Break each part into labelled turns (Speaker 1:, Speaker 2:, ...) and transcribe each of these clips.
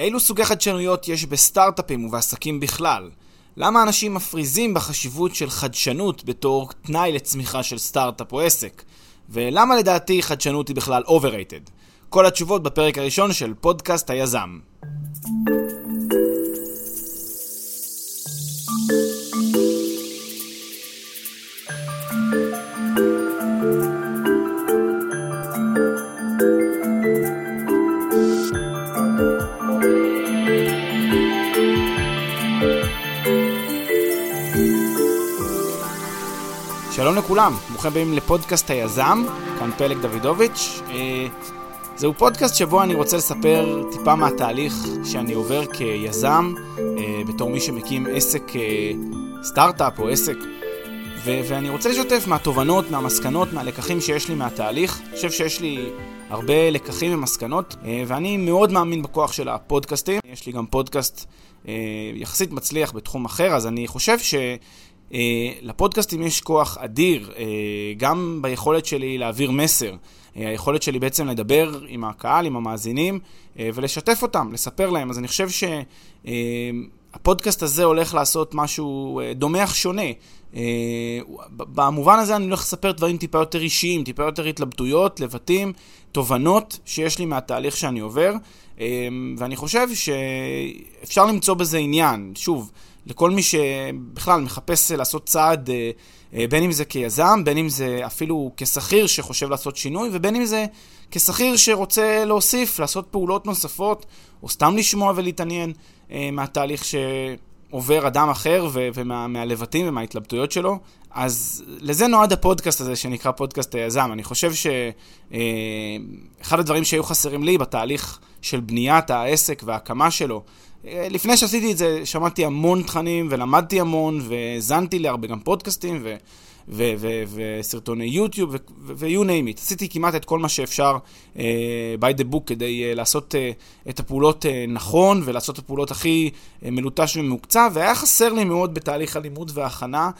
Speaker 1: אילו סוגי חדשנויות יש בסטארט-אפים ובעסקים בכלל? למה אנשים מפריזים בחשיבות של חדשנות בתור תנאי לצמיחה של סטארט-אפ או עסק? ולמה לדעתי חדשנות היא בכלל overrated? כל התשובות בפרק הראשון של פודקאסט היזם. לכולם, ברוכים הבאים לפודקאסט היזם, כאן פלג דוידוביץ'. אה, זהו פודקאסט שבו אני רוצה לספר טיפה מהתהליך שאני עובר כיזם, אה, בתור מי שמקים עסק, אה, סטארט-אפ או עסק, ו- ואני רוצה לשתף מהתובנות, מהמסקנות, מהלקחים שיש לי מהתהליך. אני חושב שיש לי הרבה לקחים ומסקנות, ואני מאוד מאמין בכוח של הפודקאסטים. יש לי גם פודקאסט יחסית מצליח בתחום אחר, אז אני חושב ש... Uh, לפודקאסטים יש כוח אדיר, uh, גם ביכולת שלי להעביר מסר, uh, היכולת שלי בעצם לדבר עם הקהל, עם המאזינים, ולשתף אותם, לספר להם. אז אני חושב שהפודקאסט הזה הולך לעשות משהו דומה אך שונה. במובן הזה אני הולך לספר דברים טיפה יותר אישיים, טיפה יותר התלבטויות, לבטים, תובנות שיש לי מהתהליך שאני עובר, ואני חושב שאפשר למצוא בזה עניין. שוב, לכל מי שבכלל מחפש לעשות צעד, אה, אה, בין אם זה כיזם, בין אם זה אפילו כשכיר שחושב לעשות שינוי, ובין אם זה כשכיר שרוצה להוסיף, לעשות פעולות נוספות, או סתם לשמוע ולהתעניין אה, מהתהליך שעובר אדם אחר ומהלבטים ומה, ומההתלבטויות שלו. אז לזה נועד הפודקאסט הזה שנקרא פודקאסט היזם. אני חושב שאחד הדברים שהיו חסרים לי בתהליך של בניית העסק וההקמה שלו, לפני שעשיתי את זה, שמעתי המון תכנים ולמדתי המון, והאזנתי להרבה גם פודקאסטים ו- ו- ו- וסרטוני יוטיוב ו-you name it. עשיתי כמעט את כל מה שאפשר uh, by the book כדי uh, לעשות uh, את הפעולות uh, נכון ולעשות את הפעולות הכי uh, מלוטש ומוקצב, והיה חסר לי מאוד בתהליך הלימוד וההכנה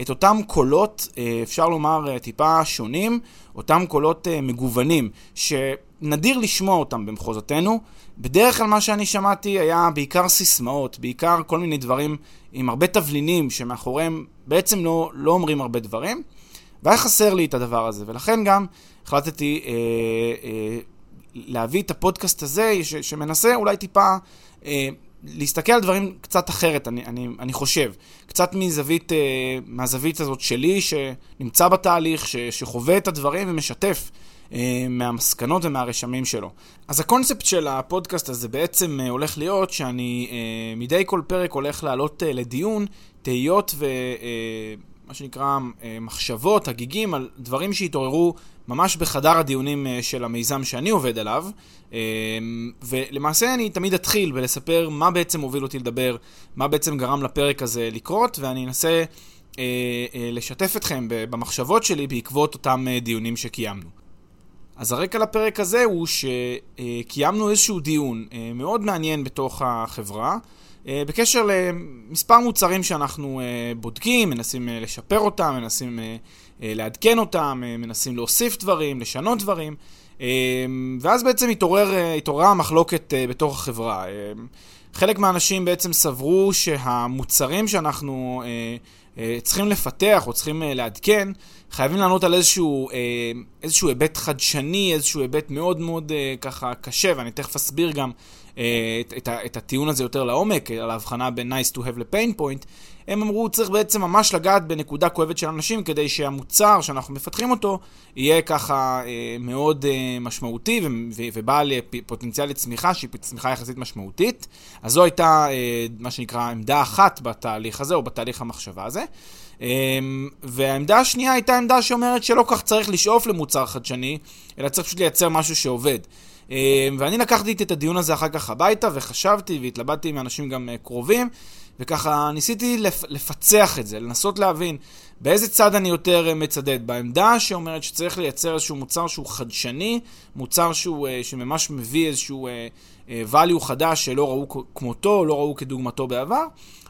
Speaker 1: את אותם קולות, uh, אפשר לומר, uh, טיפה שונים, אותם קולות uh, מגוונים, שנדיר לשמוע אותם במחוזותינו. בדרך כלל מה שאני שמעתי היה בעיקר סיסמאות, בעיקר כל מיני דברים עם הרבה תבלינים שמאחוריהם בעצם לא, לא אומרים הרבה דברים, והיה חסר לי את הדבר הזה, ולכן גם החלטתי אה, אה, להביא את הפודקאסט הזה, ש, שמנסה אולי טיפה אה, להסתכל על דברים קצת אחרת, אני, אני, אני חושב. קצת מזווית, אה, מהזווית הזאת שלי, שנמצא בתהליך, ש, שחווה את הדברים ומשתף. אה, מהמסקנות ומהרשמים שלו. אז הקונספט של הפודקאסט הזה בעצם אה, הולך להיות שאני אה, מדי כל פרק הולך לעלות לדיון תהיות ומה שנקרא מחשבות, הגיגים, על דברים שהתעוררו ממש בחדר הדיונים של המיזם שאני עובד עליו. ולמעשה אני תמיד אתחיל בלספר מה בעצם הוביל אותי לדבר, מה בעצם גרם לפרק הזה לקרות, ואני אנסה לשתף אתכם במחשבות שלי בעקבות אותם דיונים שקיימנו. אז הרקע לפרק הזה הוא שקיימנו איזשהו דיון אה, מאוד מעניין בתוך החברה, אה, בקשר למספר מוצרים שאנחנו אה, בודקים, מנסים לשפר אותם, מנסים לעדכן אותם, מנסים להוסיף דברים, לשנות דברים, ואז בעצם התעורר, התעוררה המחלוקת בתוך החברה. חלק מהאנשים בעצם סברו שהמוצרים שאנחנו צריכים לפתח או צריכים לעדכן, חייבים לענות על איזשהו, אה, איזשהו היבט חדשני, איזשהו היבט מאוד מאוד אה, ככה קשה, ואני תכף אסביר גם אה, את, את, את הטיעון הזה יותר לעומק, על ההבחנה בין nice to have ל-pain point. הם אמרו, צריך בעצם ממש לגעת בנקודה כואבת של אנשים, כדי שהמוצר שאנחנו מפתחים אותו, יהיה ככה אה, מאוד אה, משמעותי ו- ו- ובעל פוטנציאל לצמיחה, שהיא צמיחה יחסית משמעותית. אז זו הייתה אה, מה שנקרא עמדה אחת בתהליך הזה, או בתהליך המחשבה הזה. אמ, והעמדה השנייה הייתה עמדה שאומרת שלא כך צריך לשאוף למוצר חדשני, אלא צריך פשוט לייצר משהו שעובד. אמ, ואני לקחתי את הדיון הזה אחר כך הביתה, וחשבתי והתלבטתי עם אנשים גם אה, קרובים, וככה ניסיתי לפ- לפצח את זה, לנסות להבין באיזה צד אני יותר אה, מצדד. בעמדה שאומרת שצריך לייצר איזשהו מוצר שהוא חדשני, מוצר שהוא, אה, שממש מביא איזשהו value חדש שלא ראו כמותו, לא ראו כדוגמתו בעבר,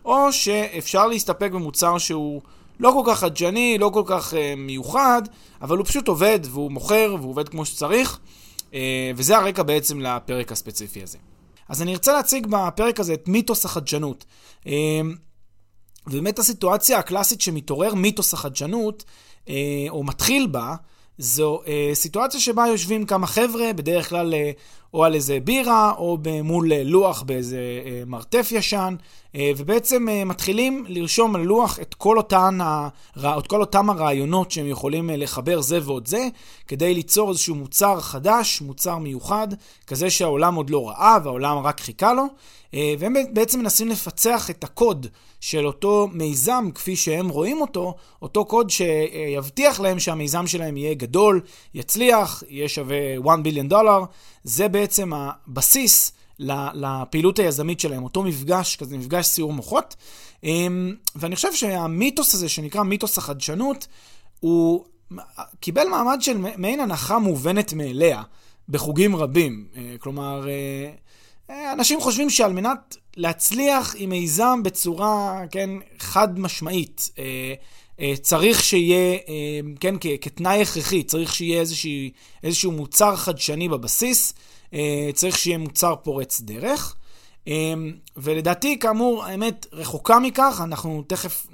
Speaker 1: או שאפשר להסתפק במוצר שהוא לא כל כך חדשני, לא כל כך uh, מיוחד, אבל הוא פשוט עובד, והוא מוכר, והוא עובד כמו שצריך, uh, וזה הרקע בעצם לפרק הספציפי הזה. אז אני ארצה להציג בפרק הזה את מיתוס החדשנות. ובאמת הסיטואציה הקלאסית שמתעורר מיתוס החדשנות, או מתחיל בה, זו אה, סיטואציה שבה יושבים כמה חבר'ה, בדרך כלל אה, או על איזה בירה, או מול אה, לוח באיזה אה, מרתף ישן, אה, ובעצם מתחילים לרשום על לוח את כל, אותן, את כל אותם הרעיונות שהם יכולים לחבר זה ועוד זה, כדי ליצור איזשהו מוצר חדש, מוצר מיוחד, כזה שהעולם עוד לא ראה והעולם רק חיכה לו. והם בעצם מנסים לפצח את הקוד של אותו מיזם כפי שהם רואים אותו, אותו קוד שיבטיח להם שהמיזם שלהם יהיה גדול, יצליח, יהיה שווה 1 ביליון דולר. זה בעצם הבסיס לפעילות היזמית שלהם, אותו מפגש, כזה מפגש סיור מוחות. אה, ואני חושב שהמיתוס הזה, שנקרא מיתוס החדשנות, הוא קיבל מעמד של מעין הנחה מובנת מאליה בחוגים רבים. אה, כלומר, אה, אנשים חושבים שעל מנת להצליח עם מיזם בצורה, כן, חד משמעית, אה, אה, צריך שיהיה, כן, כתנאי הכרחי, צריך שיהיה איזשהו, איזשהו מוצר חדשני בבסיס, צריך שיהיה מוצר פורץ דרך. ולדעתי, כאמור, האמת רחוקה מכך, אנחנו תכף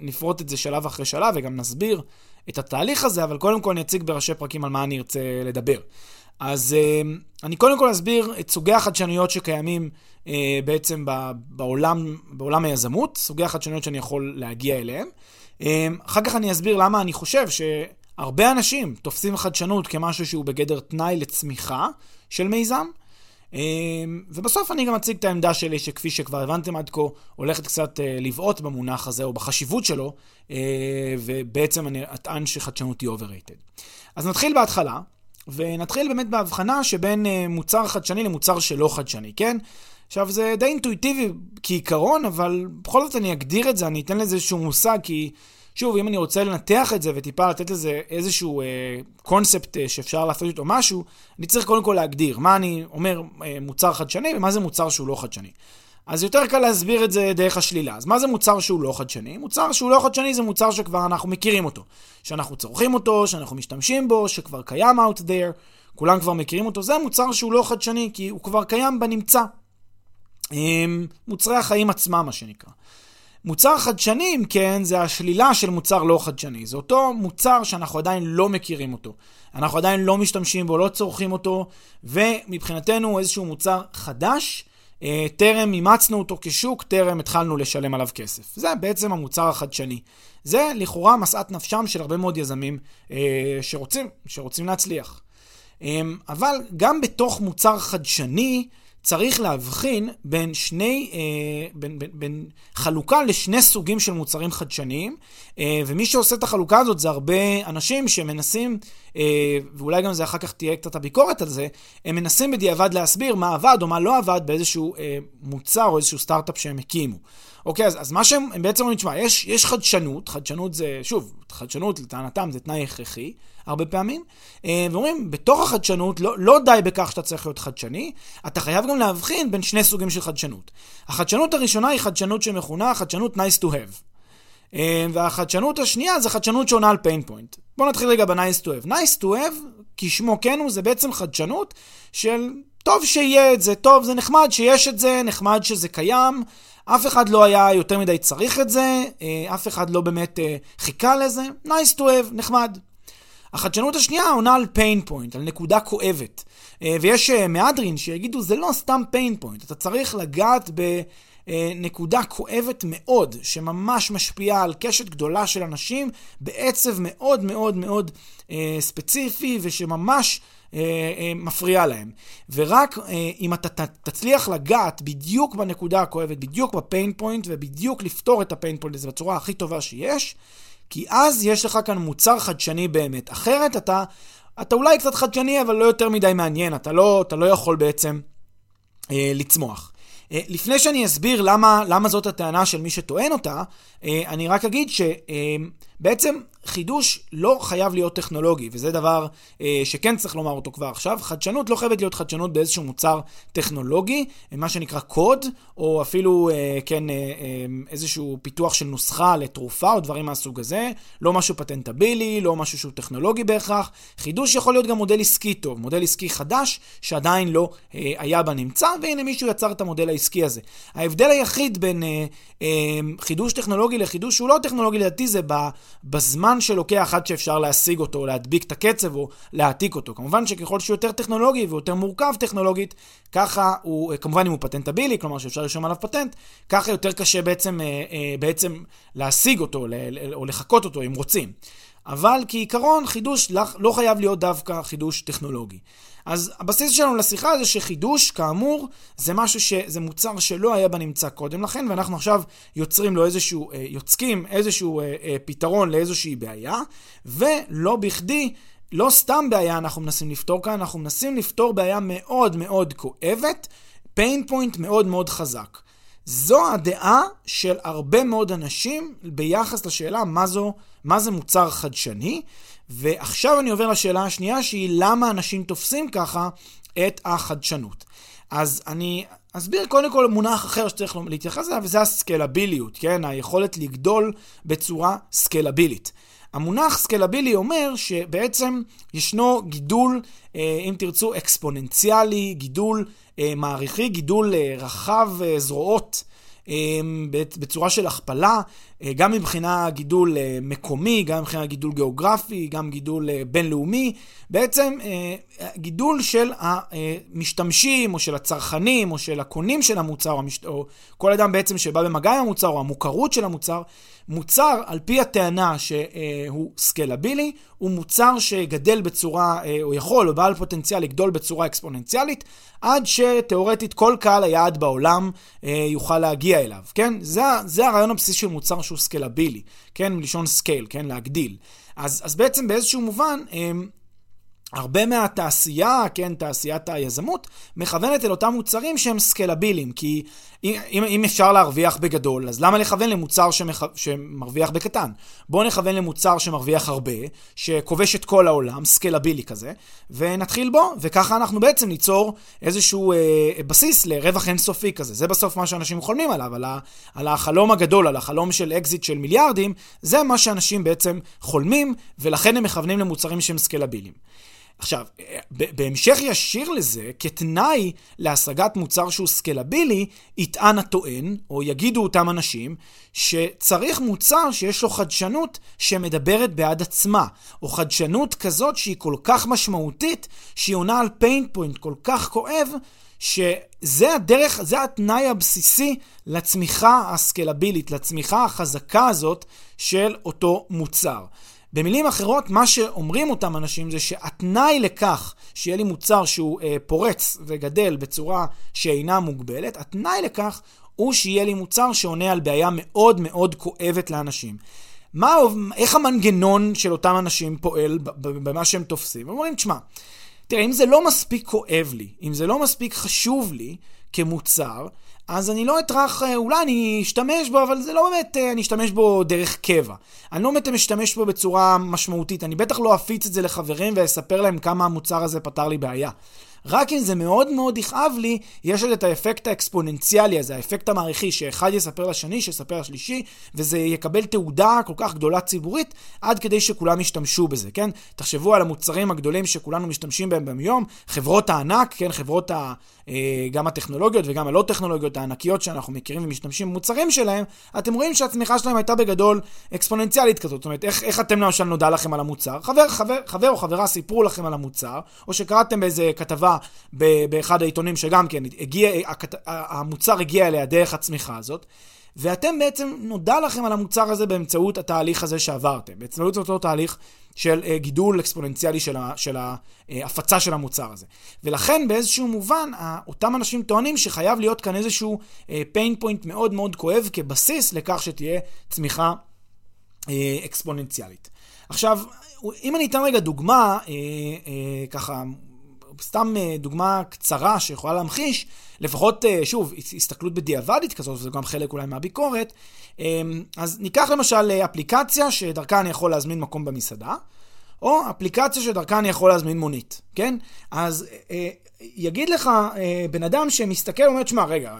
Speaker 1: נפרוט את זה שלב אחרי שלב וגם נסביר את התהליך הזה, אבל קודם כל אני אציג בראשי פרקים על מה אני ארצה לדבר. אז אני קודם כל אסביר את סוגי החדשנויות שקיימים בעצם בעולם, בעולם היזמות, סוגי החדשנויות שאני יכול להגיע אליהם. Uh, אחר כך אני אסביר למה אני חושב שהרבה אנשים תופסים חדשנות כמשהו שהוא בגדר תנאי לצמיחה של מיזם. Uh, ובסוף אני גם אציג את העמדה שלי, שכפי שכבר הבנתם עד כה, הולכת קצת uh, לבעוט במונח הזה, או בחשיבות שלו, uh, ובעצם אני אטען שחדשנות היא overrated. אז נתחיל בהתחלה. ונתחיל באמת בהבחנה שבין אה, מוצר חדשני למוצר שלא חדשני, כן? עכשיו, זה די אינטואיטיבי כעיקרון, אבל בכל זאת אני אגדיר את זה, אני אתן לזה איזשהו מושג, כי שוב, אם אני רוצה לנתח את זה וטיפה לתת לזה איזשהו אה, קונספט אה, שאפשר לעשות איתו משהו, אני צריך קודם כל להגדיר מה אני אומר אה, מוצר חדשני ומה זה מוצר שהוא לא חדשני. אז יותר קל להסביר את זה דרך השלילה. אז מה זה מוצר שהוא לא חדשני? מוצר שהוא לא חדשני זה מוצר שכבר אנחנו מכירים אותו. שאנחנו צורכים אותו, שאנחנו משתמשים בו, שכבר קיים out there, כולם כבר מכירים אותו. זה מוצר שהוא לא חדשני, כי הוא כבר קיים בנמצא. אמ, מוצרי החיים עצמם, מה שנקרא. מוצר חדשני, אם כן, זה השלילה של מוצר לא חדשני. זה אותו מוצר שאנחנו עדיין לא מכירים אותו. אנחנו עדיין לא משתמשים בו, לא צורכים אותו, ומבחינתנו הוא איזשהו מוצר חדש, אה, טרם אימצנו אותו כשוק, טרם התחלנו לשלם עליו כסף. זה בעצם המוצר החדשני. זה לכאורה משאת נפשם של הרבה מאוד יזמים אה, שרוצים, שרוצים להצליח. אה, אבל גם בתוך מוצר חדשני, צריך להבחין בין שני, אה, בין, בין, בין חלוקה לשני סוגים של מוצרים חדשניים, אה, ומי שעושה את החלוקה הזאת זה הרבה אנשים שמנסים, אה, ואולי גם זה אחר כך תהיה קצת הביקורת על זה, הם מנסים בדיעבד להסביר מה עבד או מה לא עבד באיזשהו מוצר או איזשהו סטארט-אפ שהם הקימו. אוקיי, אז, אז מה שהם בעצם אומרים, תשמע, יש, יש חדשנות, חדשנות זה, שוב, חדשנות לטענתם זה תנאי הכרחי, הרבה פעמים, אה, ואומרים, בתוך החדשנות, לא, לא די בכך שאתה צריך להיות חדשני, אתה חייב גם להבחין בין שני סוגים של חדשנות. החדשנות הראשונה היא חדשנות שמכונה חדשנות nice to have. אה, והחדשנות השנייה זה חדשנות שעונה על pain point. בואו נתחיל רגע ב-nice to have. nice to have, כשמו כן הוא, זה בעצם חדשנות של טוב שיהיה את זה, טוב, זה נחמד שיש את זה, נחמד שזה קיים. אף אחד לא היה יותר מדי צריך את זה, אה, אף אחד לא באמת חיכה לזה, nice to have, נחמד. החדשנות השנייה עונה על pain point, על נקודה כואבת. אה, ויש אה, מהדרין שיגידו, זה לא סתם pain point, אתה צריך לגעת בנקודה כואבת מאוד, שממש משפיעה על קשת גדולה של אנשים, בעצב מאוד מאוד מאוד אה, ספציפי, ושממש... מפריע להם. ורק אם אתה תצליח לגעת בדיוק בנקודה הכואבת, בדיוק ב pain point, ובדיוק לפתור את ה pain point הזה בצורה הכי טובה שיש, כי אז יש לך כאן מוצר חדשני באמת. אחרת אתה, אתה אולי קצת חדשני, אבל לא יותר מדי מעניין. אתה לא, אתה לא יכול בעצם אה, לצמוח. אה, לפני שאני אסביר למה, למה זאת הטענה של מי שטוען אותה, אה, אני רק אגיד ש... אה, בעצם חידוש לא חייב להיות טכנולוגי, וזה דבר אה, שכן צריך לומר אותו כבר עכשיו. חדשנות לא חייבת להיות חדשנות באיזשהו מוצר טכנולוגי, מה שנקרא קוד, או אפילו, אה, כן, אה, אה, איזשהו פיתוח של נוסחה לתרופה או דברים מהסוג הזה. לא משהו פטנטבילי, לא משהו שהוא טכנולוגי בהכרח. חידוש יכול להיות גם מודל עסקי טוב, מודל עסקי חדש שעדיין לא אה, היה בנמצא, והנה מישהו יצר את המודל העסקי הזה. ההבדל היחיד בין אה, אה, חידוש טכנולוגי לחידוש שהוא לא טכנולוגי, לדעתי זה בזמן שלוקח עד שאפשר להשיג אותו, או להדביק את הקצב, או להעתיק אותו. כמובן שככל שהוא יותר טכנולוגי ויותר מורכב טכנולוגית, ככה הוא, כמובן אם הוא פטנטבילי, כלומר שאפשר לרשום עליו פטנט, ככה יותר קשה בעצם, בעצם להשיג אותו, או לחקות אותו אם רוצים. אבל כעיקרון, חידוש לא חייב להיות דווקא חידוש טכנולוגי. אז הבסיס שלנו לשיחה זה שחידוש, כאמור, זה משהו ש... זה מוצר שלא היה בנמצא קודם לכן, ואנחנו עכשיו יוצרים לו איזשהו, אה, יוצקים איזשהו אה, אה, פתרון לאיזושהי בעיה, ולא בכדי, לא סתם בעיה אנחנו מנסים לפתור כאן, אנחנו מנסים לפתור בעיה מאוד מאוד כואבת, pain point מאוד מאוד חזק. זו הדעה של הרבה מאוד אנשים ביחס לשאלה מה, זו, מה זה מוצר חדשני. ועכשיו אני עובר לשאלה השנייה, שהיא למה אנשים תופסים ככה את החדשנות. אז אני אסביר קודם כל מונח אחר שצריך להתייחס אליו, וזה הסקלביליות, כן? היכולת לגדול בצורה סקלבילית. המונח סקלבילי אומר שבעצם ישנו גידול, אה, אם תרצו, אקספוננציאלי, גידול אה, מעריכי, גידול אה, רחב זרועות בצורה של הכפלה, גם מבחינה גידול אה, מקומי, גם מבחינה גידול גיאוגרפי, גם גידול אה, בינלאומי. בעצם גידול של המשתמשים, או של הצרכנים, או של הקונים של המוצר, או כל אדם בעצם שבא במגע עם המוצר, או המוכרות של המוצר, מוצר, על פי הטענה שהוא סקלבילי, הוא מוצר שגדל בצורה, או יכול, או בעל פוטנציאל לגדול בצורה אקספוננציאלית, עד שתאורטית כל קהל היעד בעולם יוכל להגיע אליו, כן? זה, זה הרעיון הבסיסי של מוצר שהוא scalable י, כן? מלשון scale, כן? להגדיל. אז, אז בעצם באיזשהו מובן, הם, הרבה מהתעשייה, כן, תעשיית היזמות, מכוונת אל אותם מוצרים שהם scalable יים, כי אם, אם אפשר להרוויח בגדול, אז למה לכוון למוצר שמח... שמרוויח בקטן? בואו נכוון למוצר שמרוויח הרבה, שכובש את כל העולם, scalable י כזה, ונתחיל בו, וככה אנחנו בעצם ניצור איזשהו אה, בסיס לרווח אינסופי כזה. זה בסוף מה שאנשים חולמים עליו, על, ה... על החלום הגדול, על החלום של אקזיט של מיליארדים, זה מה שאנשים בעצם חולמים, ולכן הם מכוונים למוצרים שהם scalable יים. עכשיו, בהמשך ישיר לזה, כתנאי להשגת מוצר שהוא scalable י, יטען הטוען, או יגידו אותם אנשים, שצריך מוצר שיש לו חדשנות שמדברת בעד עצמה, או חדשנות כזאת שהיא כל כך משמעותית, שהיא עונה על pain point כל כך כואב, שזה הדרך, זה התנאי הבסיסי לצמיחה הסקלבילית, לצמיחה החזקה הזאת של אותו מוצר. במילים אחרות, מה שאומרים אותם אנשים זה שהתנאי לכך שיהיה לי מוצר שהוא אה, פורץ וגדל בצורה שאינה מוגבלת, התנאי לכך הוא שיהיה לי מוצר שעונה על בעיה מאוד מאוד כואבת לאנשים. מה, איך המנגנון של אותם אנשים פועל במה שהם תופסים? הם אומרים, תשמע, תראה, אם זה לא מספיק כואב לי, אם זה לא מספיק חשוב לי כמוצר, אז אני לא אטרח, אה, אולי אני אשתמש בו, אבל זה לא באמת, אה, אני אשתמש בו דרך קבע. אני לא באמת משתמש בו בצורה משמעותית, אני בטח לא אפיץ את זה לחברים ואספר להם כמה המוצר הזה פתר לי בעיה. רק אם זה מאוד מאוד יכאב לי, יש את האפקט האקספוננציאלי הזה, האפקט המעריכי, שאחד יספר לשני, שיספר לשלישי, וזה יקבל תעודה כל כך גדולה ציבורית, עד כדי שכולם ישתמשו בזה, כן? תחשבו על המוצרים הגדולים שכולנו משתמשים בהם ביום, חברות הענק, כן? חברות ה... אה, גם הטכנולוגיות וגם הלא טכנולוגיות הענקיות שאנחנו מכירים ומשתמשים במוצרים שלהם, אתם רואים שהצמיחה שלהם הייתה בגדול אקספוננציאלית כזאת. זאת אומרת, איך, איך אתם למשל נודע לכם על המוצר? חבר, חבר, חבר או חברה סיפרו לכם על המוצר, או שקראתם באיזה כתבה באחד העיתונים שגם כן, הגיע, המוצר הגיע אליה דרך הצמיחה הזאת. ואתם בעצם, נודע לכם על המוצר הזה באמצעות התהליך הזה שעברתם, באמצעות אותו תהליך של uh, גידול אקספוננציאלי של, ה, של ההפצה של המוצר הזה. ולכן באיזשהו מובן, אותם אנשים טוענים שחייב להיות כאן איזשהו pain point מאוד מאוד כואב כבסיס לכך שתהיה צמיחה אקספוננציאלית. עכשיו, אם אני אתן רגע דוגמה, ככה סתם אה, דוגמה קצרה שיכולה להמחיש, לפחות, אה, שוב, הסתכלות בדיעבדית כזאת, וזה גם חלק אולי מהביקורת. אז ניקח למשל אפליקציה שדרכה אני יכול להזמין מקום במסעדה, או אפליקציה שדרכה אני יכול להזמין מונית, כן? אז יגיד לך בן אדם שמסתכל, אומר, שמע, רגע,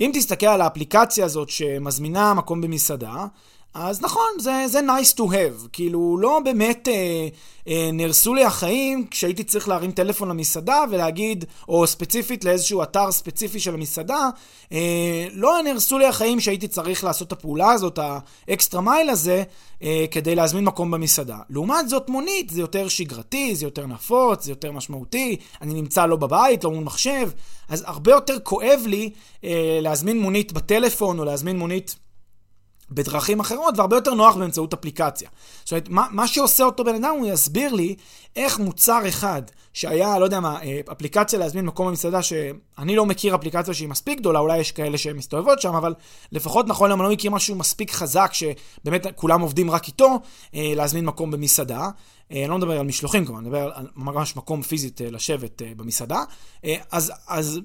Speaker 1: אם תסתכל על האפליקציה הזאת שמזמינה מקום במסעדה, אז נכון, זה, זה nice to have. כאילו, לא באמת אה, אה, נהרסו לי החיים כשהייתי צריך להרים טלפון למסעדה ולהגיד, או ספציפית לאיזשהו אתר ספציפי של המסעדה, אה, לא נהרסו לי החיים שהייתי צריך לעשות את הפעולה הזאת, האקסטרה מייל הזה, אה, כדי להזמין מקום במסעדה. לעומת זאת, מונית זה יותר שגרתי, זה יותר נפוץ, זה יותר משמעותי, אני נמצא לא בבית, לא מול מחשב, אז הרבה יותר כואב לי אה, להזמין מונית בטלפון או להזמין מונית... בדרכים אחרות, והרבה יותר נוח באמצעות אפליקציה. זאת אומרת, מה, מה שעושה אותו בן אדם, הוא יסביר לי איך מוצר אחד, שהיה, לא יודע מה, אה, אפליקציה להזמין מקום במסעדה, שאני לא מכיר אפליקציה שהיא מספיק גדולה, אולי יש כאלה שהן מסתובבות שם, אבל לפחות נכון אני לא מכיר משהו מספיק חזק, שבאמת כולם עובדים רק איתו, אה, להזמין מקום במסעדה. אה, אני לא מדבר על משלוחים כמובן, אני מדבר על ממש מקום פיזית לשבת במסעדה. אז, אז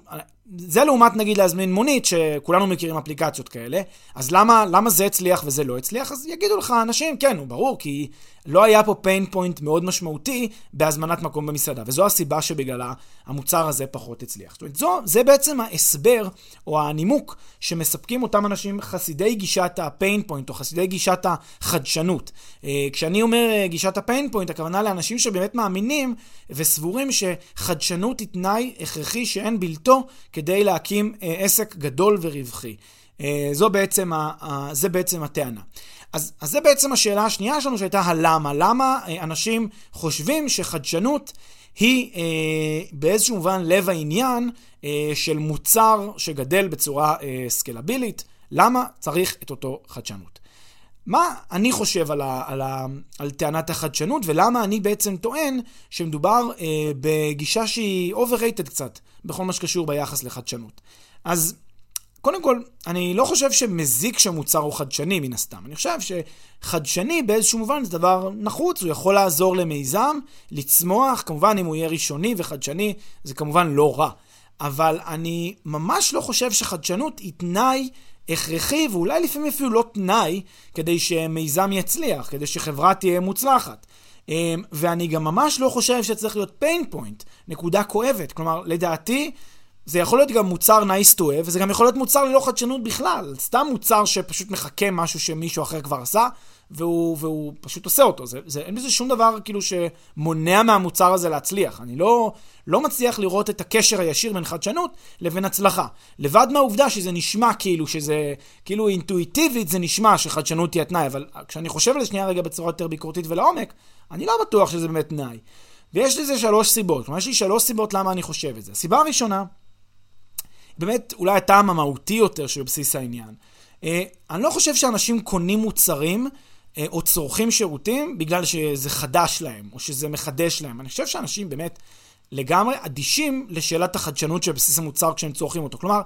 Speaker 1: זה לעומת נגיד להזמין מונית, שכולנו מכירים אפליקציות כאלה, אז למה, למה זה הצליח וזה לא הצליח? אז יגידו לך אנשים, כן, הוא ברור, כי לא היה פה pain point מאוד משמעותי בהזמנת מקום במסעדה, וזו הסיבה שבגללה המוצר הזה פחות הצליח. זאת אומרת, זו, זה בעצם ההסבר או הנימוק שמספקים אותם אנשים חסידי גישת ה-pain point או חסידי גישת החדשנות. אה, כשאני אומר אה, גישת ה-pain point, הכוונה לאנשים שבאמת מאמינים וסבורים שחדשנות היא תנאי הכרחי שאין בלתו כדי להקים אה, עסק גדול ורווחי. זו בעצם, ה, זה בעצם הטענה. אז, אז זה בעצם השאלה השנייה שלנו שהייתה הלמה. למה אה, אנשים חושבים שחדשנות היא אה, באיזשהו מובן לב העניין אה, של מוצר שגדל בצורה אה, סקלבילית? למה צריך את אותו חדשנות? מה אני חושב על, ה, על, ה, על טענת החדשנות ולמה אני בעצם טוען שמדובר אה, בגישה שהיא overrated קצת בכל מה שקשור ביחס לחדשנות. אז קודם כל, אני לא חושב שמזיק שמוצר הוא חדשני, מן הסתם. אני חושב שחדשני באיזשהו מובן זה דבר נחוץ, הוא יכול לעזור למיזם, לצמוח, כמובן אם הוא יהיה ראשוני וחדשני, זה כמובן לא רע. אבל אני ממש לא חושב שחדשנות היא תנאי הכרחי, ואולי לפעמים אפילו לא תנאי, כדי שמיזם יצליח, כדי שחברה תהיה מוצלחת. אמ, ואני גם ממש לא חושב שצריך להיות pain point, נקודה כואבת. כלומר, לדעתי, זה יכול להיות גם מוצר nice to have, וזה גם יכול להיות מוצר ללא חדשנות בכלל. סתם מוצר שפשוט מחכה משהו שמישהו אחר כבר עשה, והוא, והוא פשוט עושה אותו. זה, זה, אין בזה שום דבר כאילו שמונע מהמוצר הזה להצליח. אני לא, לא מצליח לראות את הקשר הישיר בין חדשנות לבין הצלחה. לבד מהעובדה שזה נשמע כאילו שזה, כאילו אינטואיטיבית זה נשמע שחדשנות היא התנאי, אבל כשאני חושב על זה שנייה רגע בצורה יותר ביקורתית ולעומק, אני לא בטוח שזה באמת תנאי. ויש לזה שלוש סיבות. כלומר, יש לי שלוש סיבות למה אני חושב את זה. הסיבה הראשונה, באמת אולי הטעם המהותי יותר שבבסיס העניין. אה, אני לא חושב שאנשים קונים מוצרים אה, או צורכים שירותים בגלל שזה חדש להם, או שזה מחדש להם. אני חושב שאנשים באמת לגמרי אדישים לשאלת החדשנות שבבסיס המוצר כשהם צורכים אותו. כלומר,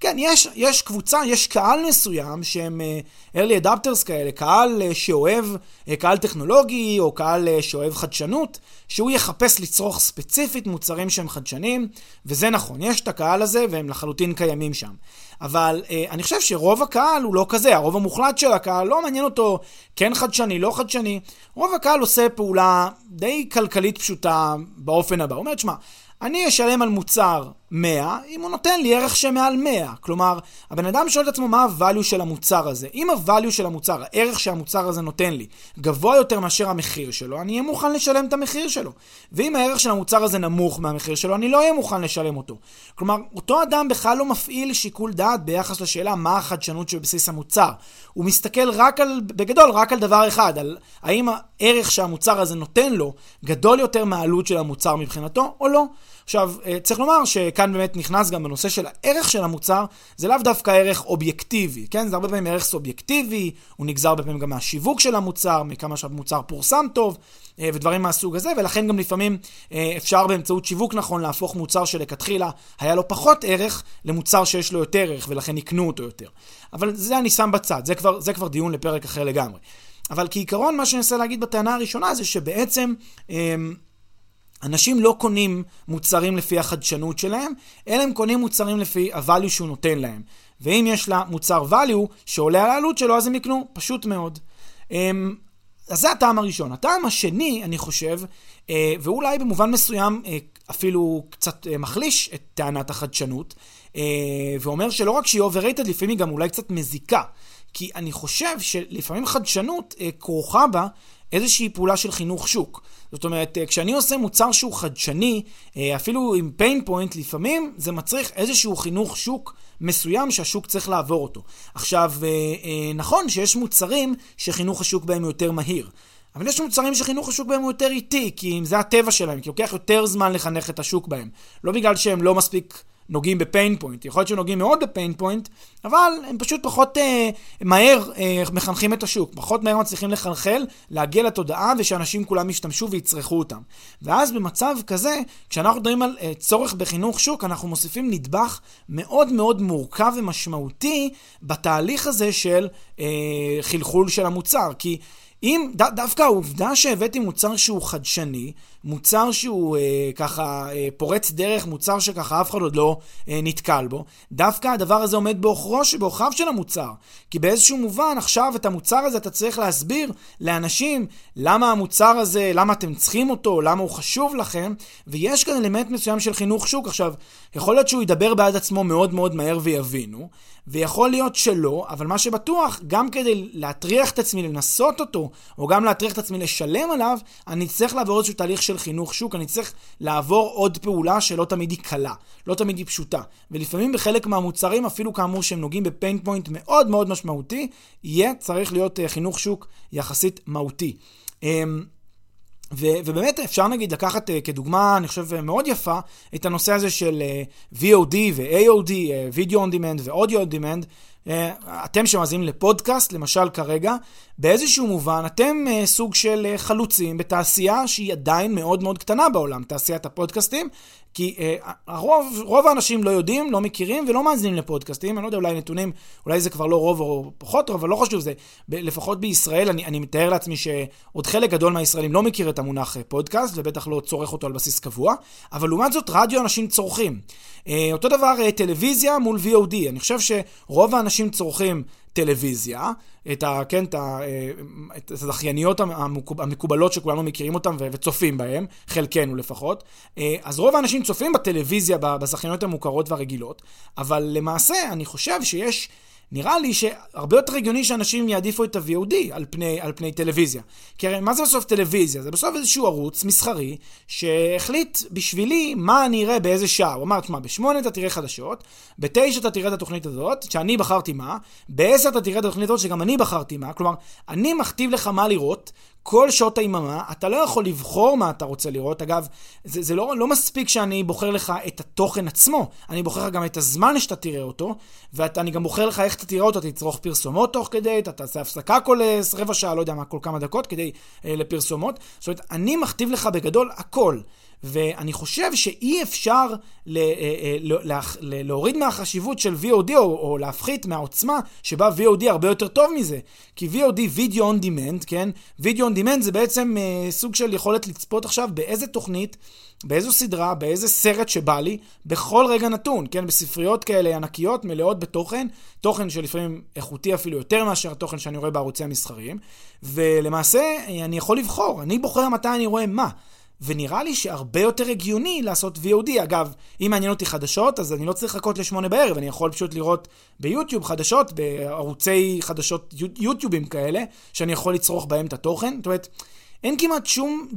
Speaker 1: כן, יש, יש קבוצה, יש קהל מסוים שהם uh, early adapters כאלה, קהל uh, שאוהב, uh, קהל טכנולוגי או קהל uh, שאוהב חדשנות, שהוא יחפש לצרוך ספציפית מוצרים שהם חדשנים, וזה נכון, יש את הקהל הזה והם לחלוטין קיימים שם. אבל uh, אני חושב שרוב הקהל הוא לא כזה, הרוב המוחלט של הקהל לא מעניין אותו כן חדשני, לא חדשני. רוב הקהל עושה פעולה די כלכלית פשוטה באופן הבא. הוא אומר, תשמע, אני אשלם על מוצר 100 אם הוא נותן לי ערך שמעל 100. כלומר, הבן אדם שואל את עצמו מה הvalue של המוצר הזה. אם הvalue של המוצר, הערך שהמוצר הזה נותן לי, גבוה יותר מאשר המחיר שלו, אני אהיה מוכן לשלם את המחיר שלו. ואם הערך של המוצר הזה נמוך מהמחיר שלו, אני לא אהיה מוכן לשלם אותו. כלומר, אותו אדם בכלל לא מפעיל שיקול דעת ביחס לשאלה מה החדשנות שבבסיס המוצר. הוא מסתכל רק על, בגדול, רק על דבר אחד, על האם הערך שהמוצר הזה נותן לו גדול יותר מהעלות של המוצר מבחינתו או לא. עכשיו, אה, צריך לומר שכאן באמת נכנס גם בנושא של הערך של המוצר, זה לאו דווקא ערך אובייקטיבי, כן? זה הרבה פעמים ערך סובייקטיבי, הוא נגזר הרבה פעמים גם מהשיווק של המוצר, מכמה שהמוצר פורסם טוב, אה, ודברים מהסוג הזה, ולכן גם לפעמים אה, אפשר באמצעות שיווק נכון להפוך מוצר שלכתחילה היה לו פחות ערך, למוצר שיש לו יותר ערך, ולכן יקנו אותו יותר. אבל זה אני שם בצד, זה כבר, זה כבר דיון לפרק אחר לגמרי. אבל כעיקרון, מה שאני אנסה להגיד בטענה הראשונה זה שבעצם... אנשים לא קונים מוצרים לפי החדשנות שלהם, אלא הם קונים מוצרים לפי ה-value שהוא נותן להם. ואם יש לה מוצר value שעולה על העלות שלו, אז הם יקנו, פשוט מאוד. אמ, אז זה הטעם הראשון. הטעם השני, אני חושב, אה, ואולי במובן מסוים אה, אפילו קצת אה, מחליש את טענת החדשנות, ואומר שלא רק שהיא overrated, לפעמים היא גם אולי קצת מזיקה. כי אני חושב שלפעמים חדשנות כרוכה בה איזושהי פעולה של חינוך שוק. זאת אומרת, כשאני עושה מוצר שהוא חדשני, אפילו עם pain point, לפעמים זה מצריך איזשהו חינוך שוק מסוים שהשוק צריך לעבור אותו. עכשיו, נכון שיש מוצרים שחינוך השוק בהם יותר מהיר. אבל יש מוצרים שחינוך השוק בהם הוא יותר איטי, כי אם זה הטבע שלהם, כי לוקח יותר זמן לחנך את השוק בהם. לא בגלל שהם לא מספיק נוגעים ב pain point, יכול להיות שהם נוגעים מאוד ב pain point, אבל הם פשוט פחות אה, מהר אה, מחנכים את השוק, פחות מהר מצליחים לחלחל, להגיע לתודעה ושאנשים כולם ישתמשו ויצרכו אותם. ואז במצב כזה, כשאנחנו מדברים על אה, צורך בחינוך שוק, אנחנו מוסיפים נדבך מאוד מאוד מורכב ומשמעותי בתהליך הזה של אה, חלחול של המוצר, כי אם ד, דווקא העובדה שהבאתי מוצר שהוא חדשני, מוצר שהוא אה, ככה אה, פורץ דרך, מוצר שככה אף אחד עוד לא אה, נתקל בו, דווקא הדבר הזה עומד בעוכרו שבעוכריו של המוצר. כי באיזשהו מובן עכשיו את המוצר הזה אתה צריך להסביר לאנשים למה המוצר הזה, למה אתם צריכים אותו, למה הוא חשוב לכם, ויש כאן אלמנט מסוים של חינוך שוק. עכשיו, יכול להיות שהוא ידבר בעד עצמו מאוד מאוד מהר ויבינו, ויכול להיות שלא, אבל מה שבטוח, גם כדי להטריח את עצמי לנסות אותו, או גם להטריח את עצמי לשלם עליו, אני צריך לעבור איזשהו תהליך של חינוך שוק, אני צריך לעבור עוד פעולה שלא תמיד היא קלה, לא תמיד היא פשוטה. ולפעמים בחלק מהמוצרים, אפילו כאמור שהם נוגעים בפיין פוינט מאוד מאוד משמעותי, יהיה צריך להיות אה, חינוך שוק יחסית מהותי. ו- ובאמת אפשר נגיד לקחת uh, כדוגמה, אני חושב, מאוד יפה, את הנושא הזה של uh, VOD ו-AOD, uh, Video on Demand ו-Audio on Demand. Uh, אתם שמאזינים לפודקאסט, למשל כרגע, באיזשהו מובן אתם uh, סוג של uh, חלוצים בתעשייה שהיא עדיין מאוד מאוד קטנה בעולם, תעשיית הפודקאסטים, כי הרוב, רוב האנשים לא יודעים, לא מכירים ולא מאזינים לפודקאסטים, אני לא יודע, אולי נתונים, אולי זה כבר לא רוב או פחות רוב, אבל לא חשוב, זה לפחות בישראל, אני, אני מתאר לעצמי שעוד חלק גדול מהישראלים לא מכיר את המונח אה, פודקאסט, ובטח לא צורך אותו על בסיס קבוע, אבל לעומת זאת רדיו אנשים צורכים. Uh, אותו דבר uh, טלוויזיה מול VOD, אני חושב שרוב האנשים צורכים טלוויזיה, את, ה, כן, את, ה, אה, את הזכייניות המקובלות שכולנו מכירים אותן וצופים בהן, חלקנו לפחות. אה, אז רוב האנשים צופים בטלוויזיה, בזכייניות המוכרות והרגילות, אבל למעשה אני חושב שיש... נראה לי שהרבה יותר הגיוני שאנשים יעדיפו את ה-VOD על על פני טלוויזיה. כי הרי מה זה בסוף טלוויזיה? זה בסוף איזשהו ערוץ מסחרי שהחליט בשבילי מה אני אראה באיזה שעה. הוא אמר, תשמע, ב-8 אתה תראה חדשות, ב-9 אתה תראה את התוכנית הזאת, שאני בחרתי מה, ב-10 אתה תראה את התוכנית הזאת שגם אני בחרתי מה. כלומר, אני מכתיב לך מה לראות, כל שעות היממה, אתה לא יכול לבחור מה אתה רוצה לראות. אגב, זה, זה לא, לא מספיק שאני בוחר לך את התוכן עצמו, אני בוחר לך גם את הזמן שאתה תראה אותו, ואני גם בוחר לך איך אתה תראה אותו, תצרוך פרסומות תוך כדי, אתה תעשה הפסקה כל אה, רבע שעה, לא יודע מה, כל כמה דקות, כדי אה, לפרסומות. זאת אומרת, אני מכתיב לך בגדול הכל. ואני חושב שאי אפשר ל, אה, אה, ל, ל, ל, להוריד מהחשיבות של VOD או, או להפחית מהעוצמה שבה VOD הרבה יותר טוב מזה. כי VOD, Video on Demand, כן? Video on Demand זה בעצם אה, סוג של יכולת לצפות עכשיו באיזה תוכנית, באיזו סדרה, באיזה סרט שבא לי, בכל רגע נתון, כן? בספריות כאלה ענקיות, מלאות בתוכן, תוכן שלפעמים איכותי אפילו יותר מאשר התוכן שאני רואה בערוצי המסחריים, ולמעשה אני יכול לבחור, אני בוחר מתי אני רואה מה. ונראה לי שהרבה יותר הגיוני לעשות VOD. אגב, אם מעניין אותי חדשות, אז אני לא צריך לחכות לשמונה בערב, אני יכול פשוט לראות ביוטיוב חדשות, בערוצי חדשות יוטיובים כאלה, שאני יכול לצרוך בהם את התוכן. זאת אומרת, אין כמעט שום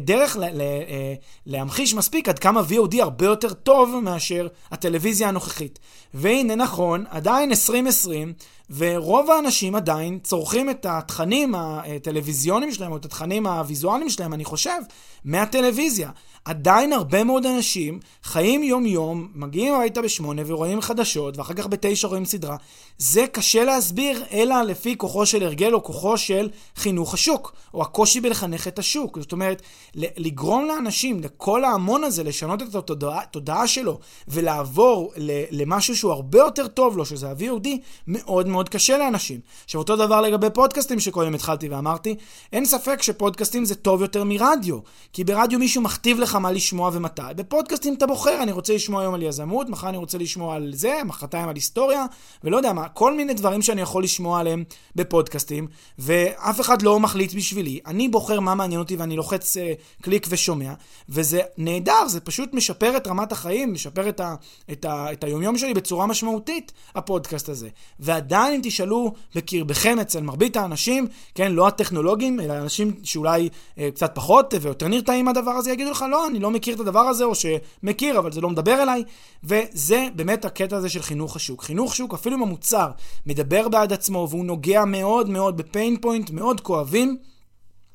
Speaker 1: דרך אה, להמחיש מספיק עד כמה VOD הרבה יותר טוב מאשר הטלוויזיה הנוכחית. והנה נכון, עדיין 2020, ורוב האנשים עדיין צורכים את התכנים הטלוויזיוניים שלהם, או את התכנים הוויזואליים שלהם, אני חושב, מהטלוויזיה. עדיין הרבה מאוד אנשים חיים יום-יום, מגיעים הביתה בשמונה ורואים חדשות, ואחר כך בתשע רואים סדרה. זה קשה להסביר, אלא לפי כוחו של הרגל או כוחו של חינוך השוק, או הקושי בלחנך את השוק. זאת אומרת, לגרום לאנשים, לכל ההמון הזה, לשנות את התודעה שלו, ולעבור למשהו שהוא הרבה יותר טוב לו, שזה ה-VOD, מאוד מאוד קשה לאנשים. עכשיו, אותו דבר לגבי פודקאסטים שקודם התחלתי ואמרתי, אין ספק שפודקאסטים זה טוב יותר מרדיו, כי ברדיו מישהו מכתיב לך מה לשמוע ומתי. בפודקאסטים אתה בוחר, אני רוצה לשמוע היום על יזמות, מחר אני רוצה לשמוע על זה, מחרתיים על היסטוריה, ולא יודע מה, כל מיני דברים שאני יכול לשמוע עליהם בפודקאסטים, ואף אחד לא מחליט בשבילי. אני בוחר מה מעניין אותי ואני לוחץ uh, קליק ושומע, וזה נהדר, זה פשוט משפר את רמת החיים, משפר את, ה, את, ה, את היומיום שלי בצורה משמעותית, הפודקאסט הזה. ועדיין אם תשאלו בקרבכם אצל מרבית האנשים, כן, לא הטכנולוגים, אלא אנשים שאולי אה, קצת פחות ויותר נרתעים מהדבר הזה, יגידו לך, לא, אני לא מכיר את הדבר הזה, או שמכיר, אבל זה לא מדבר אליי, וזה באמת הקטע הזה של חינוך השוק. חינוך שוק, אפילו אם המוצר מדבר בעד עצמו, והוא נוגע מאוד מאוד ב pain point מאוד כואבים,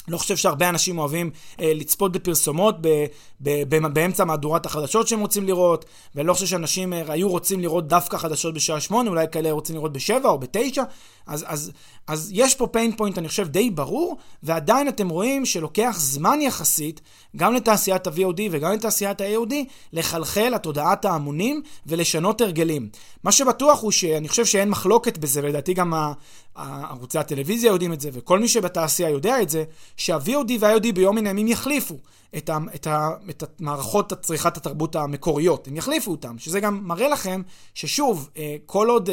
Speaker 1: לא חושב שהרבה אנשים אוהבים אה, לצפות בפרסומות ב, ב, ב, באמצע מהדורת החדשות שהם רוצים לראות, ואני לא חושב שאנשים אה, היו רוצים לראות דווקא חדשות בשעה שמונה, אולי כאלה רוצים לראות בשבע או בתשע, אז, אז, אז יש פה pain point, אני חושב, די ברור, ועדיין אתם רואים שלוקח זמן יחסית, גם לתעשיית ה-VOD וגם לתעשיית ה-AOD, לחלחל לתודעת ההמונים ולשנות הרגלים. מה שבטוח הוא שאני חושב שאין מחלוקת בזה, ולדעתי גם ערוצי הטלוויזיה יודעים את זה, וכל מי שבתעשייה יודע את זה, שה-VOD וה-IOD ביום מן הימים יחליפו את, ה, את, ה, את המערכות צריכת התרבות המקוריות. הם יחליפו אותם, שזה גם מראה לכם ששוב, אה, כל עוד...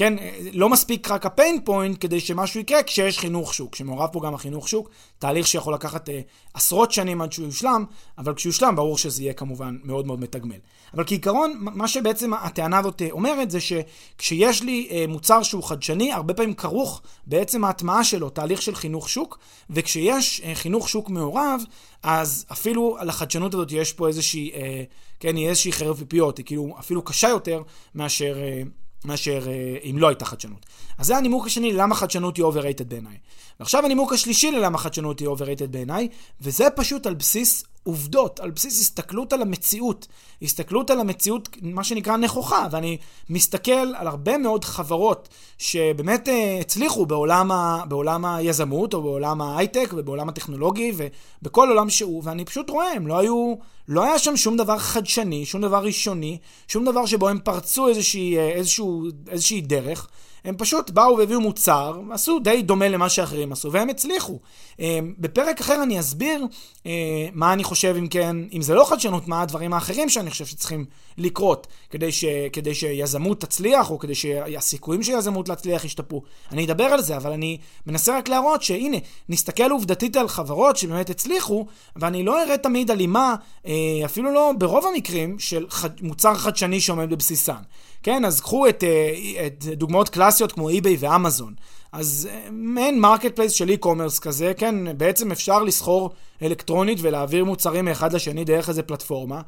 Speaker 1: אה, אה, כן, לא מספיק רק הפיין פוינט כדי שמשהו יקרה כשיש חינוך שוק, שמעורב פה גם החינוך שוק, תהליך שיכול לקחת אה, עשרות שנים עד שהוא יושלם, אבל כשהוא יושלם ברור שזה יהיה כמובן מאוד מאוד מתגמל. אבל כעיקרון, מה שבעצם הטענה הזאת אה, אומרת זה שכשיש לי אה, מוצר שהוא חדשני, הרבה פעמים כרוך בעצם ההטמעה שלו, תהליך של חינוך שוק, וכשיש אה, חינוך שוק מעורב, אז אפילו על החדשנות הזאת יש פה איזושהי, אה, כן, היא איזושהי חרב פיפיות, היא כאילו אפילו קשה יותר מאשר... אה, מאשר אה, אם לא הייתה חדשנות. אז זה הנימוק השני ללמה חדשנות היא overrated בעיניי. ועכשיו הנימוק השלישי ללמה חדשנות היא overrated בעיניי, וזה פשוט על בסיס עובדות, על בסיס הסתכלות על המציאות. הסתכלות על המציאות, מה שנקרא נכוחה, ואני מסתכל על הרבה מאוד חברות שבאמת אה, הצליחו בעולם, ה, בעולם היזמות, או בעולם ההייטק, ובעולם הטכנולוגי, ובכל עולם שהוא, ואני פשוט רואה, הם לא היו, לא היה שם שום דבר חדשני, שום דבר ראשוני, שום דבר שבו הם פרצו איזושהי, אה, איזשהו, איזושהי דרך. הם פשוט באו והביאו מוצר, עשו די דומה למה שאחרים עשו, והם הצליחו. אה, בפרק אחר אני אסביר אה, מה אני חושב, אם כן, אם זה לא חדשנות, מה הדברים האחרים שאני חושב שצריכים לקרות, כדי, ש, כדי שיזמות תצליח, או כדי שהסיכויים של יזמות להצליח ישתפרו. אני אדבר על זה, אבל אני מנסה רק להראות שהנה, נסתכל עובדתית על חברות שבאמת הצליחו, ואני לא אראה תמיד הלימה, אה, אפילו לא ברוב המקרים, של חד, מוצר חדשני שעומד בבסיסן. כן, אז קחו את, אה, את דוגמאות קלאסיות כמו eBay ואמזון. אז אה, מעין marketplace של e-commerce כזה, כן, בעצם אפשר לסחור אלקטרונית ולהעביר מוצרים מאחד לשני דרך איזה פלטפורמה.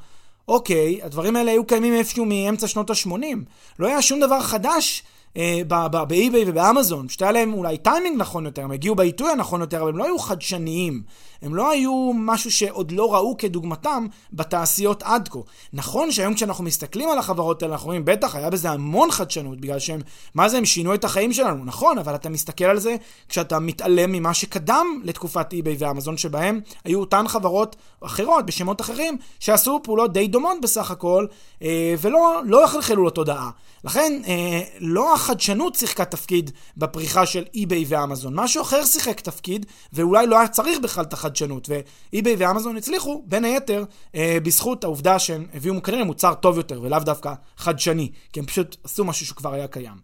Speaker 1: אוקיי, הדברים האלה היו קיימים איפשהו מאמצע שנות ה-80. לא היה שום דבר חדש אה, באי-ביי ובאמזון, פשוט היה להם אולי טיימינג נכון יותר, הם הגיעו בעיתוי הנכון יותר, אבל הם לא היו חדשניים. הם לא היו משהו שעוד לא ראו כדוגמתם בתעשיות עד כה. נכון שהיום כשאנחנו מסתכלים על החברות האלה, אנחנו רואים, בטח, היה בזה המון חדשנות, בגלל שהם, מה זה, הם שינו את החיים שלנו, נכון, אבל אתה מסתכל על זה כשאתה מתעלם ממה שקדם לתקופת eBay ואמזון, שבהם היו אותן חברות אחרות, בשמות אחרים, שעשו פעולות די דומות בסך הכל, אה, ולא לא החלחלו לתודעה. לכן, אה, לא החדשנות שיחקה תפקיד בפריחה של eBay ואמזון, משהו אחר שיחק תפקיד, ואולי לא היה צריך בכלל את החדשנות. ואי-ביי ואמזון הצליחו, בין היתר, אה, בזכות העובדה שהם הביאו כנראה מוצר טוב יותר, ולאו דווקא חדשני, כי הם פשוט עשו משהו שכבר היה קיים.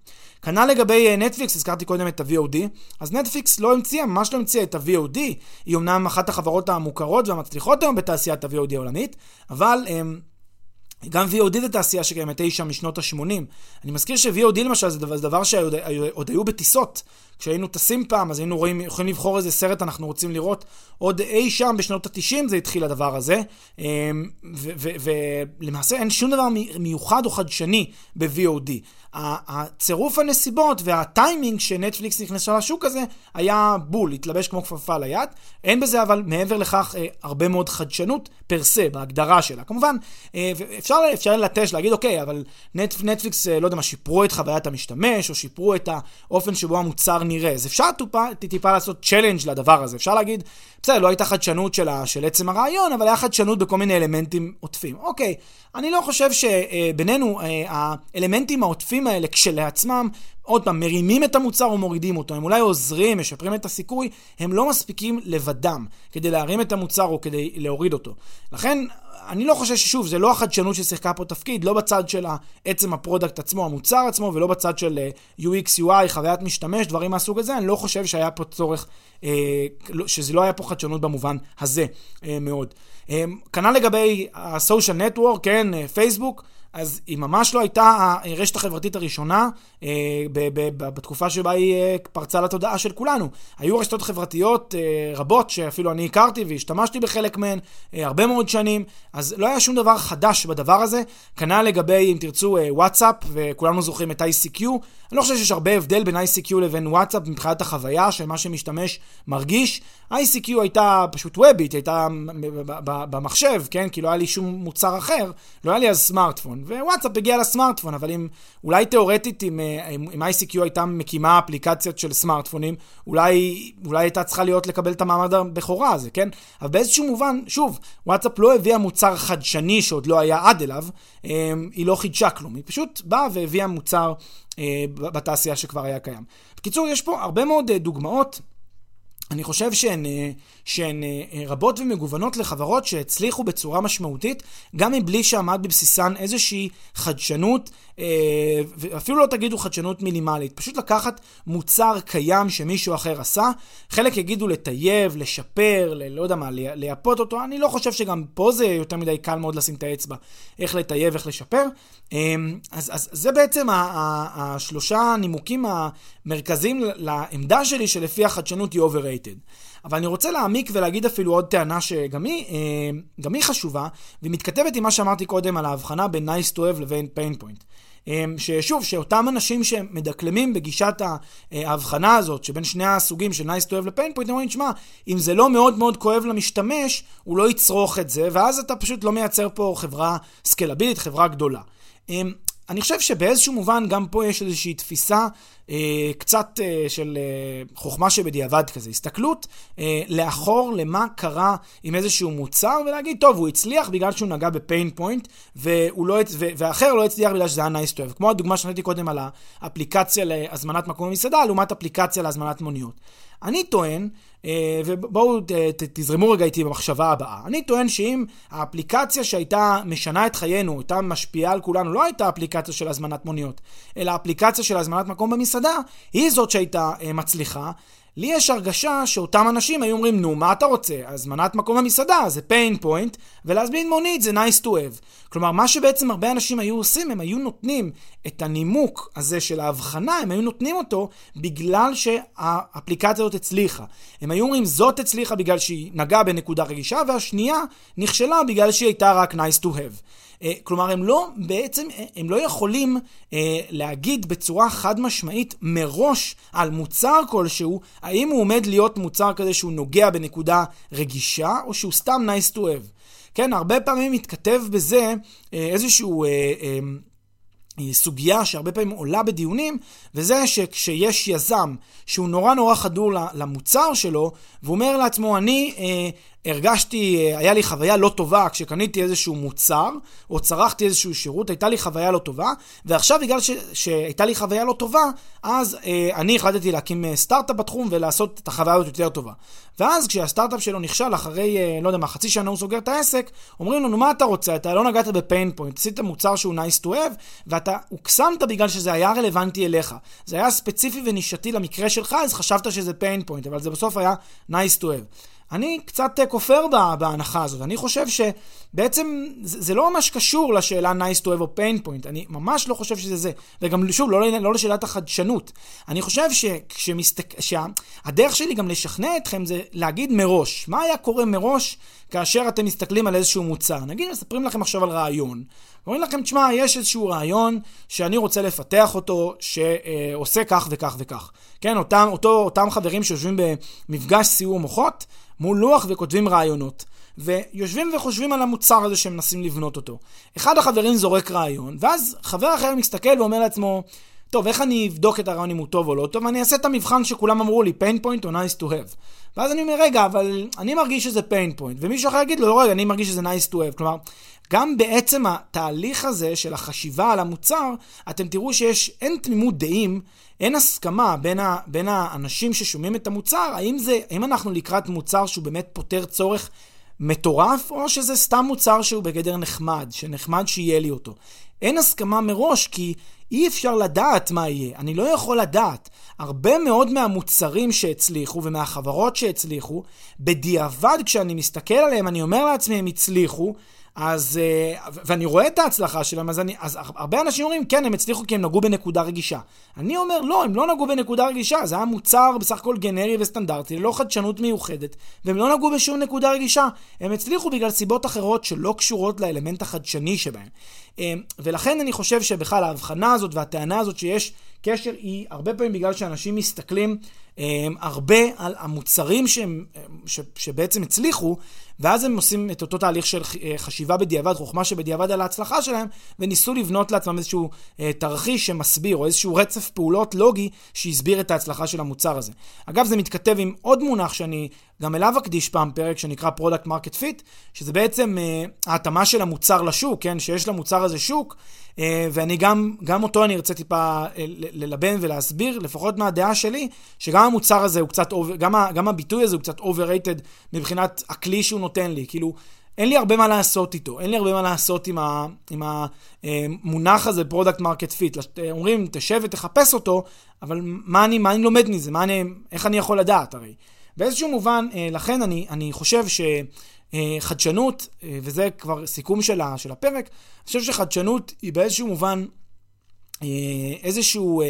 Speaker 1: כנ"ל לגבי נטפליקס, הזכרתי קודם את ה-VOD, אז נטפליקס לא המציאה, ממש לא המציאה את ה-VOD, היא אמנם אחת החברות המוכרות והמצליחות היום בתעשיית ה-VOD העולמית, אבל... הם, גם VOD זה תעשייה שקיימת אי שם משנות ה-80. אני מזכיר ש-VOD למשל זה דבר, זה דבר שעוד היו בטיסות. כשהיינו טסים פעם, אז היינו רואים, יכולים לבחור איזה סרט אנחנו רוצים לראות. עוד אי שם בשנות ה-90 זה התחיל הדבר הזה. ולמעשה אין שום דבר מיוחד או חדשני ב-VOD. הצירוף הנסיבות והטיימינג שנטפליקס נכנסה לשוק הזה היה בול, התלבש כמו כפפה ליד. אין בזה אבל מעבר לכך אה, הרבה מאוד חדשנות פר סה בהגדרה שלה. כמובן, אה, אפשר, אפשר ללטש, להגיד אוקיי, אבל נט, נטפליקס, אה, לא יודע מה, שיפרו את חוויית המשתמש או שיפרו את האופן שבו המוצר נראה. אז אפשר טיפה, טיפה לעשות צ'לנג' לדבר הזה. אפשר להגיד, בסדר, לא הייתה חדשנות של, של עצם הרעיון, אבל היה חדשנות בכל מיני אלמנטים עוטפים. אוקיי, אני לא חושב שבינינו האלמנטים העוטפים האלה כשלעצמם, עוד פעם, מרימים את המוצר או מורידים אותו, הם אולי עוזרים, משפרים את הסיכוי, הם לא מספיקים לבדם כדי להרים את המוצר או כדי להוריד אותו. לכן, אני לא חושב ששוב, זה לא החדשנות ששיחקה פה תפקיד, לא בצד של עצם ה product עצמו, המוצר עצמו, ולא בצד של אה, UX, UI, חוויית משתמש, דברים מהסוג הזה, אני לא חושב שהיה פה צורך, אה, לא, שזה לא היה פה חדשנות במובן הזה אה, מאוד. כנ"ל לגבי ה-social network, כן, פייסבוק. אז היא ממש לא הייתה הרשת החברתית הראשונה אה, בתקופה שבה היא אה, פרצה לתודעה של כולנו. היו רשתות חברתיות אה, רבות שאפילו אני הכרתי והשתמשתי בחלק מהן הרבה מאוד שנים, אז לא היה שום דבר חדש בדבר הזה. כנ"ל לגבי, אם תרצו, וואטסאפ, וכולנו זוכרים את ICQ. אני לא חושב שיש הרבה הבדל בין ICQ לבין וואטסאפ מבחינת החוויה של מה שמשתמש מרגיש. ICQ הייתה פשוט וובית, הייתה במחשב, כן? כי לא היה לי שום מוצר אחר, לא היה לי אז סמארטפון. ווואטסאפ הגיע לסמארטפון, אבל אם, אולי תאורטית, אם, אם, אם ICQ הייתה מקימה אפליקציות של סמארטפונים, אולי, אולי הייתה צריכה להיות לקבל את המעמד הבכורה הזה, כן? אבל באיזשהו מובן, שוב, וואטסאפ לא הביאה מוצר חדשני שעוד לא היה עד אליו, אמ, היא לא חידשה כלום, היא פשוט באה והביאה מוצר אה, בתעשייה שכבר היה קיים. בקיצור, יש פה הרבה מאוד אה, דוגמאות. אני חושב שהן, אה, שהן רבות ומגוונות לחברות שהצליחו בצורה משמעותית, גם מבלי שעמד בבסיסן איזושהי חדשנות אה, ואפילו לא תגידו חדשנות מינימלית, פשוט לקחת מוצר קיים שמישהו אחר עשה, חלק יגידו לטייב, לשפר, ל- לא יודע מה, לייפות אותו, אני לא חושב שגם פה זה יותר מדי קל מאוד לשים את האצבע, איך לטייב, איך לשפר. אה, אז, אז זה בעצם השלושה הנימוקים המרכזיים לעמדה שלי שלפי החדשנות היא overrated. אבל אני רוצה להעמיק ולהגיד אפילו עוד טענה שגם היא, אה, גם היא חשובה, והיא מתכתבת עם מה שאמרתי קודם על ההבחנה בין nice to have לבין pain point. אה, ששוב, שאותם אנשים שמדקלמים בגישת ההבחנה הזאת שבין שני הסוגים של nice to have point, הם אומרים, שמע, אם זה לא מאוד מאוד כואב למשתמש, הוא לא יצרוך את זה, ואז אתה פשוט לא מייצר פה חברה סקלבילית, חברה גדולה. אני חושב שבאיזשהו מובן גם פה יש איזושהי תפיסה אה, קצת אה, של אה, חוכמה שבדיעבד כזה, הסתכלות אה, לאחור למה קרה עם איזשהו מוצר ולהגיד, טוב, הוא הצליח בגלל שהוא נגע בפיין פוינט לא, ואחר לא הצליח בגלל שזה היה nice to have. כמו הדוגמה שנתתי קודם על האפליקציה להזמנת מקום במסעדה לעומת אפליקציה להזמנת מוניות. אני טוען אה, ובואו תזרמו רגע איתי במחשבה הבאה. אני טוען שאם האפליקציה שהייתה משנה את חיינו, הייתה משפיעה על כולנו, לא הייתה אפליקציה של הזמנת מוניות, אלא אפליקציה של הזמנת מקום במסעדה, היא זאת שהייתה אה, מצליחה, לי יש הרגשה שאותם אנשים היו אומרים, נו, מה אתה רוצה? הזמנת מקום במסעדה זה pain point, ולהזמין מונית זה nice to have. כלומר, מה שבעצם הרבה אנשים היו עושים, הם היו נותנים את הנימוק הזה של ההבחנה, הם היו נותנים אותו בגלל שהאפליקציה הזאת הצליחה. הם היו אומרים, זאת הצליחה בגלל שהיא נגעה בנקודה רגישה, והשנייה נכשלה בגלל שהיא הייתה רק nice to have. אה, כלומר, הם לא, בעצם, אה, הם לא יכולים אה, להגיד בצורה חד משמעית מראש על מוצר כלשהו, האם הוא עומד להיות מוצר כזה שהוא נוגע בנקודה רגישה, או שהוא סתם nice to have. כן, הרבה פעמים מתכתב בזה איזשהו... סוגיה שהרבה פעמים עולה בדיונים, וזה שכשיש יזם שהוא נורא נורא חדור למוצר שלו, והוא אומר לעצמו, אני אה, הרגשתי, אה, היה לי חוויה לא טובה כשקניתי איזשהו מוצר, או צרכתי איזשהו שירות, הייתה לי חוויה לא טובה, ועכשיו בגלל ש, שהייתה לי חוויה לא טובה, אז אה, אני החלטתי להקים אה, סטארט-אפ בתחום ולעשות את החוויה הזאת יותר טובה. ואז כשהסטארט-אפ שלו נכשל, אחרי, אה, לא יודע מה, חצי שנה הוא סוגר את העסק, אומרים לו, נו מה אתה רוצה? אתה לא נגעת ב pain point, עשית מוצר שהוא nice to have, ואתה הוקסמת בגלל שזה היה רלוונטי אליך. זה היה ספציפי ונישתי למקרה שלך, אז חשבת שזה pain point, אבל זה בסוף היה nice to have. אני קצת אה, כופר בהנחה הזאת. אני חושב בעצם זה, זה לא ממש קשור לשאלה nice to have או pain point, אני ממש לא חושב שזה זה. וגם שוב, לא, לא לשאלת החדשנות. אני חושב שכשמסתק... שהדרך שלי גם לשכנע אתכם זה להגיד מראש, מה היה קורה מראש כאשר אתם מסתכלים על איזשהו מוצר. נגיד, מספרים לכם עכשיו על רעיון. אומרים לכם, תשמע, יש איזשהו רעיון שאני רוצה לפתח אותו, שעושה כך וכך וכך. כן, אותם, אותו, אותם חברים שיושבים במפגש סיור מוחות, מול לוח וכותבים רעיונות. ויושבים וחושבים על המוצר הזה שהם מנסים לבנות אותו. אחד החברים זורק רעיון, ואז חבר אחר מסתכל ואומר לעצמו, טוב, איך אני אבדוק את הרעיון אם הוא טוב או לא טוב? אני אעשה את המבחן שכולם אמרו לי, pain point או nice to have. ואז אני אומר, רגע, אבל אני מרגיש שזה pain point, ומישהו אחר יגיד לו, לא, רגע, אני מרגיש שזה nice to have. כלומר, גם בעצם התהליך הזה של החשיבה על המוצר, אתם תראו שיש, אין תמימות דעים, אין הסכמה בין, ה, בין האנשים ששומעים את המוצר, האם, זה, האם אנחנו לקראת מוצר שהוא באמת פותר צורך מטורף, או שזה סתם מוצר שהוא בגדר נחמד, שנחמד שיהיה לי אותו. אין הסכמה מראש, כי אי אפשר לדעת מה יהיה. אני לא יכול לדעת. הרבה מאוד מהמוצרים שהצליחו ומהחברות שהצליחו, בדיעבד כשאני מסתכל עליהם, אני אומר לעצמי, הם הצליחו, אז, אה, ואני רואה את ההצלחה שלהם, אז, אני, אז הרבה אנשים אומרים, כן, הם הצליחו כי הם נגעו בנקודה רגישה. אני אומר, לא, הם לא נגעו בנקודה רגישה, זה היה מוצר בסך הכל גנרי וסטנדרטי, ללא חדשנות מיוחדת, והם לא נגעו בשום נקודה רגישה. הם הצליחו בגלל סיבות אחרות שלא קשורות לאלמנט החדשני שבהם. אה, ולכן אני חושב שבכלל ההבחנה הזאת והטענה הזאת שיש קשר היא הרבה פעמים בגלל שאנשים מסתכלים הם, הרבה על המוצרים שהם, ש, שבעצם הצליחו, ואז הם עושים את אותו תהליך של אה, חשיבה בדיעבד, חוכמה שבדיעבד על ההצלחה שלהם, וניסו לבנות לעצמם איזשהו אה, תרחיש שמסביר, או איזשהו רצף פעולות לוגי שהסביר את ההצלחה של המוצר הזה. אגב, זה מתכתב עם עוד מונח שאני גם אליו אקדיש פעם פרק שנקרא Product Market Fit, שזה בעצם אה, ההתאמה של המוצר לשוק, כן? שיש למוצר הזה שוק, אה, ואני גם, גם אותו אני ארצה טיפה אה, ללבן ולהסביר, לפחות מהדעה שלי, שגם המוצר הזה הוא קצת, גם, גם הביטוי הזה הוא קצת overrated מבחינת הכלי שהוא נותן לי. כאילו, אין לי הרבה מה לעשות איתו, אין לי הרבה מה לעשות עם, ה, עם המונח הזה, Product Market Fit. אומרים, תשב ותחפש אותו, אבל מה אני, מה אני לומד מזה? מה אני, איך אני יכול לדעת הרי? באיזשהו מובן, אה, לכן אני, אני חושב שחדשנות, אה, וזה כבר סיכום של, הפרק, אני חושב שחדשנות היא באיזשהו מובן אה, איזשהו,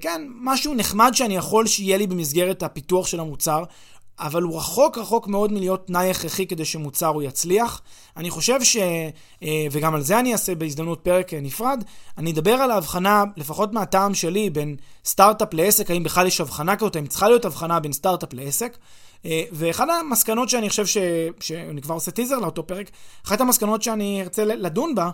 Speaker 1: כן, משהו נחמד שאני יכול שיהיה לי במסגרת הפיתוח של המוצר. אבל הוא רחוק רחוק מאוד מלהיות תנאי הכרחי כדי שמוצר הוא יצליח. אני חושב ש... אה, וגם על זה אני אעשה בהזדמנות פרק אה, נפרד, אני אדבר על ההבחנה, לפחות מהטעם שלי, בין סטארט-אפ לעסק, האם בכלל יש הבחנה כזאת, האם צריכה להיות הבחנה בין סטארט-אפ לעסק. אה, ואחת המסקנות שאני חושב ש... שאני כבר עושה טיזר לאותו פרק, אחת המסקנות שאני ארצה לדון בה,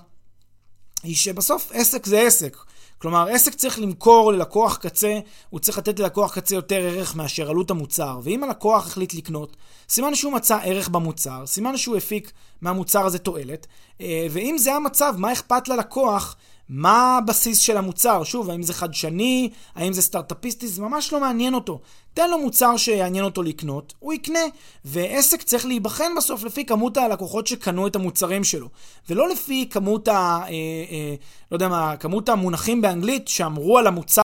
Speaker 1: היא שבסוף עסק זה עסק. כלומר, עסק צריך למכור ללקוח קצה, הוא צריך לתת ללקוח קצה יותר ערך מאשר עלות המוצר. ואם הלקוח החליט לקנות, סימן שהוא מצא ערך במוצר, סימן שהוא הפיק מהמוצר הזה תועלת, אה, ואם זה המצב, מה אכפת ללקוח מה הבסיס של המוצר? שוב, האם זה חדשני? האם זה סטארט-אפיסטי? זה ממש לא מעניין אותו. תן לו מוצר שיעניין אותו לקנות, הוא יקנה. ועסק צריך להיבחן בסוף לפי כמות הלקוחות שקנו את המוצרים שלו. ולא לפי כמות ה... אה, אה, לא יודע מה, כמות המונחים באנגלית שאמרו על המוצר.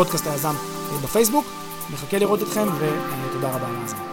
Speaker 1: הפודקאסט היזם בפייסבוק. מחכה לראות אתכם, ותודה אה, רבה על ההזמנה.